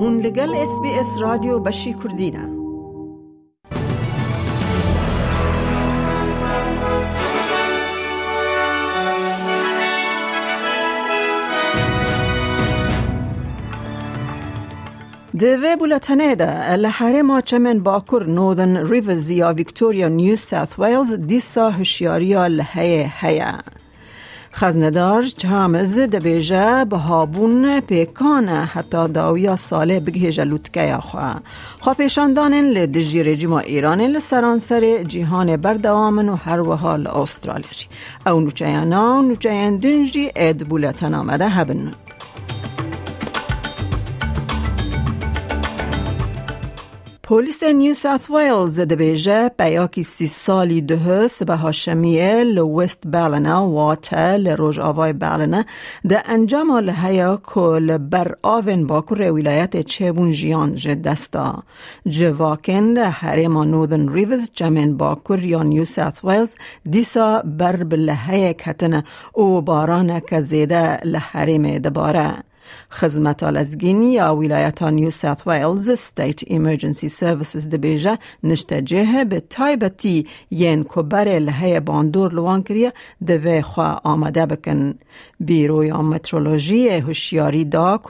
هون لگل اس بی اس رادیو بشی کردینه دوی بولتنه ده. لحره ما چمن باکر نودن ریورز یا ویکتوریا نیو ساوت ویلز دیسا هشیاریا لحه هیا خزندار چامز دبیجه به هابون پیکانه حتی داویا ساله بگه لوتکه یا خواه خواه پیشان دانن لدجی رژیم ایران لسرانسر جیهان بردوامن و هر وحال استرالیا جی. او نوچه یانا نوچه دنجی اد بولتن آمده هبن. پلیس نیو ساوت ویلز دبیجه بیاکی سی سالی دهست به هاشمیه لوست بالنا واتا لروج آوای بالنا ده انجام لحیا کل بر آون باکر ولایت چبون جیان دستا. جواکن حریم نودن ریوز جمن باکر یا نیو ساوت ویلز دیسا بر بلحه کتن او باران که زیده لحریم دباره. خدمت آلزگینی یا ولایت نیو ساوت ویلز ستیت ایمرجنسی سرویسز دبیجه نشته تایبتی ین کبر لحه باندور لوان کریه دوی خواه آمده بکن. بیروی هوشیاری دا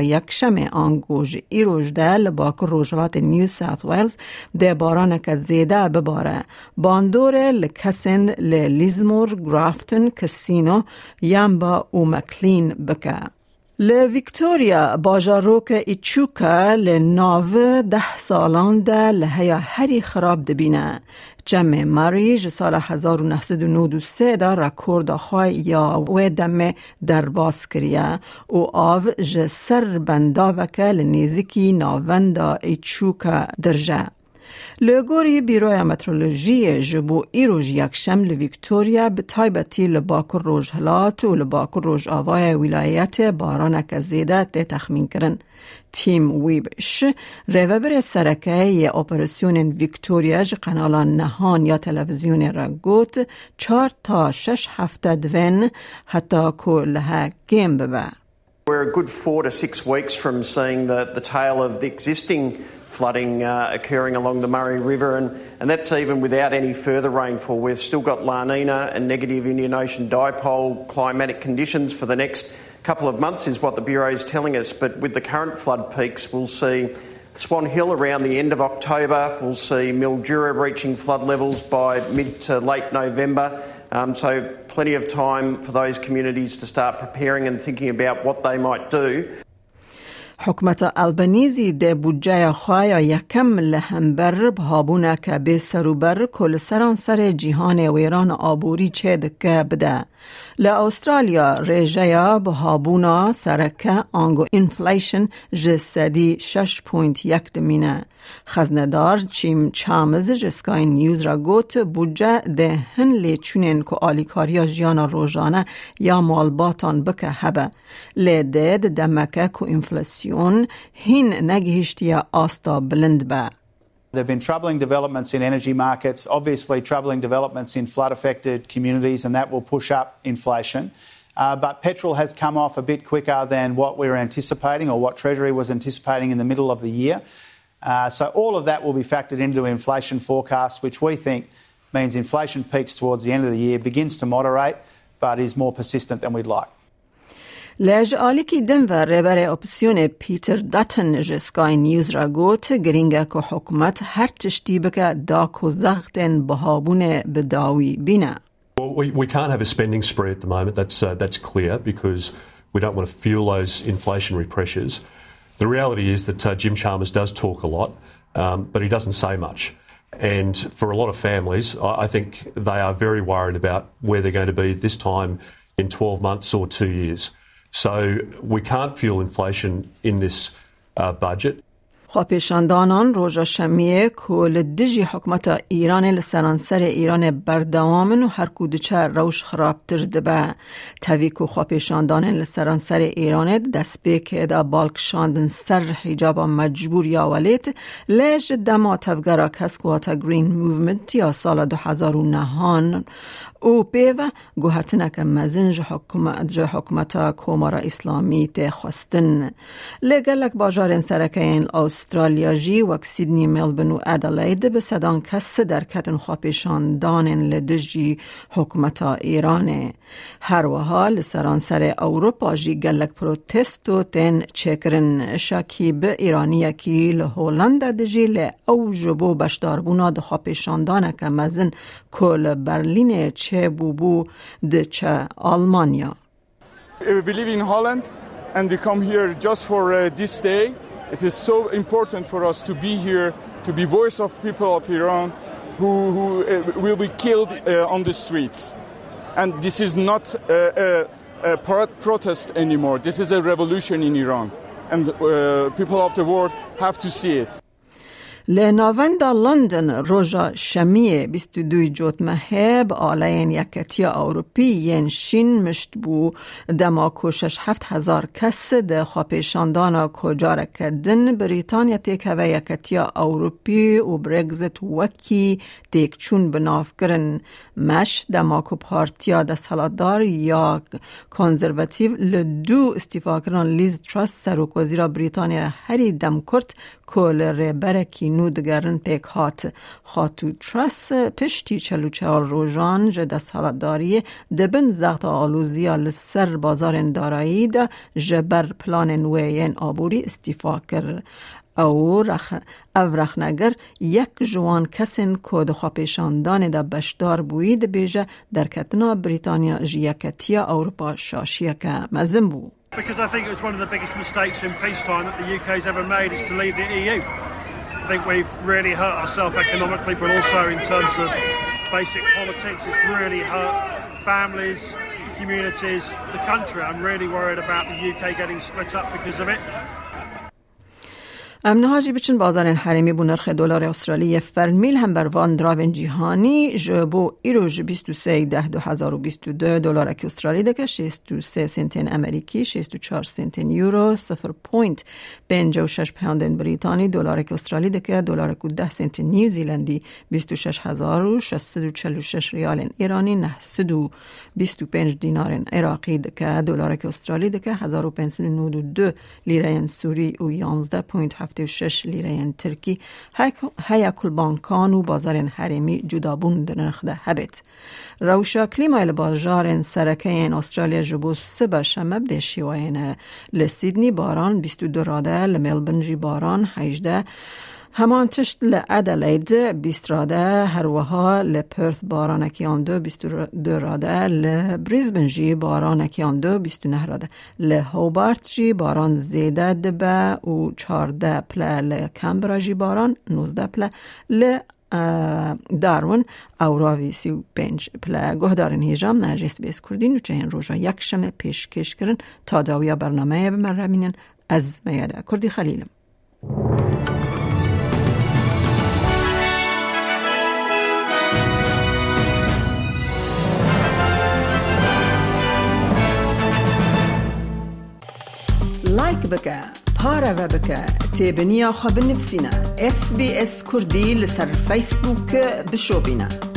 یک شم آنگوژ ای روژ ده لبا که روژلات نیو ساوت ویلز ده باران که زیده بباره. باندور لکسن لیزمور گرافتن کسینو یمبا و مکلین بکه. ل ویکتوریا باجاروک ایچوکا ل ناو ده سالان ده لحیا هری خراب دبینه جمع ماری سال 1993 دا رکورد خواه یا و دم در باز کریه او آو ج سر بنداوکه لنیزیکی ناوندا ایچوکا درجه لگوری بیروی مترولوژی جبو ایروژ یکشم لویکتوریا به تایبتی لباکر روژ هلات و لباکر روژ آوای ولایت بارانک زیده ته تخمین کرن. تیم ویبش روبر سرکه ی اپراسیون ویکتوریا ج قنالان نهان یا تلویزیون را گوت چار تا شش هفته دوین حتی که لها گیم ببه. We're a good four to six weeks from seeing the, the tail of the existing flooding uh, occurring along the Murray River, and, and that's even without any further rainfall. We've still got La Nina and negative Indian Ocean dipole climatic conditions for the next couple of months, is what the Bureau is telling us. But with the current flood peaks, we'll see Swan Hill around the end of October, we'll see Mildura reaching flood levels by mid to late November. Um, so, plenty of time for those communities to start preparing and thinking about what they might do. حکمت البنیزی ده بودجه خواه یکم لهمبر بهابونه که به سروبر کل سران سر جیهان ویران آبوری چه دکه بده. لأسترالیا ریجه بهابونا سرکه آنگو انفلیشن جسدی 6.1 دمینه. خزندار چیم چامز جسکای نیوز را گوت بودجه ده هن لیچونین که آلیکاریا جیانا روژانه یا مالباتان بکه هبه. لیده ده دمکه که Hin asta. There have been troubling developments in energy markets, obviously, troubling developments in flood affected communities, and that will push up inflation. Uh, but petrol has come off a bit quicker than what we were anticipating or what Treasury was anticipating in the middle of the year. Uh, so, all of that will be factored into inflation forecasts, which we think means inflation peaks towards the end of the year, begins to moderate, but is more persistent than we'd like. لج آلیکی دنور ربر اپسیون پیتر داتن جسکای نیوز را گوت گرینگه که حکومت هر تشتی بکه دا کو زغتن بهابون بداوی بینه. Well, we, we can't have a spending spree at the moment. That's, uh, that's clear because we don't want to fuel those inflationary pressures. The reality is that uh, Jim Chalmers does talk a lot, um, but he doesn't say much. And for a lot of families, I, I think they are very worried about where they're going to be this time in 12 months or two years. So we can't fuel inflation in this uh, budget. خواپیشاندانان روژا شمیه کل دجی حکمت ایران لسرانسر ایران بردوامن و هر کودچه روش خرابتر دبه تاویکو خواپیشاندان لسرانسر ایران دست که دا بالک شاندن سر حجاب مجبور یا ولیت لیج دما تفگرا کسکواتا گرین موومنت یا سال 2009 او پیو گوهرتنک مزنج حکومت حکومت کومارا اسلامی ته خواستن. لگلک سرکه این استرالیا جی وک سیدنی ملبن و ادلاید به صدان کس در کتن خواپیشان دانن لدجی حکومت ایرانه هر وحال سران سر اوروپا جی گلک پروتست و تن چکرن شاکی به ایرانی کی لهولند دجی ل او جبو بشداربونا د خواپیشان دانه که مزن کل برلین چه بوبو د چه آلمانیا We live in Holland and we come here just for uh, this day. It is so important for us to be here, to be voice of people of Iran who, who uh, will be killed uh, on the streets. And this is not a, a, a, protest anymore. This is a revolution in Iran. And uh, people of the world have to see it. لناوند لندن روژا شمیه 22 جوت مهب آلین یکتی اوروپی ین شین مشت بو دما کوشش هفت هزار کس ده خواپیشاندان کجار کردن بریتانیا هوا یکتی اوروپی و برگزت وکی تیک چون بناف کرن مش دما کو پارتیا ده سلادار یا کنزرواتیو لدو استیفا کرن لیز ترست سروک وزیرا بریتانیا هری دم کرد کل ربرکی نو دگرن پیک هات خاتو ترس پشتی چلو چهار روژان جد داری دبن زغط آلوزیا لسر بازار دارایی ده جبر پلان نوین آبوری استیفا کر او رخ او رخنگر یک جوان کسین کود خواپیشاندان دا بشدار بوید بیجه در کتنا بریتانیا جیکتیا اروپا شاشیه که مزم بود. Because I think it was one of the biggest mistakes in peacetime that the UK's ever made is to leave the EU. I think we've really hurt ourselves economically, but also in terms of basic politics, it's really hurt families, communities, the country. I'm really worried about the UK getting split up because of it. امنهاجی بچن بازار حرمی بو نرخ دلار استرالی فرمیل هم بر وان دراون جیهانی جبو ایروج 23 ده 2022 دلار که استرالی دکه 63 سنتین امریکی 64 سنتین یورو 0.56 پوند بریتانی دلار که استرالی دکه دلار که 10 سنت نیوزیلندی 26646 ریال ایرانی 925 دینار عراقی دکه دلار که استرالی دکه 1592 لیره سوری و 11.7 76 لیره ترکی هیا کل بانکان و بازار حرمی جدابون در نرخ ده هبت. روشا کلیما بازار سرکه این استرالیا جبو سبا شمه بشیوین لسیدنی باران 22 راده لملبن جی باران 18 همان تشت لعدلید بیست راده هر وها لپرث بارانکی آن دو بیست دو راده لبریزبن جی بارانکی آن دو بیست نه راده. لهوبارت جی باران زیده دبه و چارده پله لکمبرا جی باران نوزده پله. ل دارون او راوی سی و پنج پله. گهدارن هیجام نرجس بیس کردین و چهین روژا یک شمه پیش کش کرن. تا داویا برنامه بمرمینن از میاده. کردی خلیلم. لایک بکە پارەوە بکە تێبنییا خە بنفسینە SسBS کوردی لەسەر فیسبووکە بشۆبینە.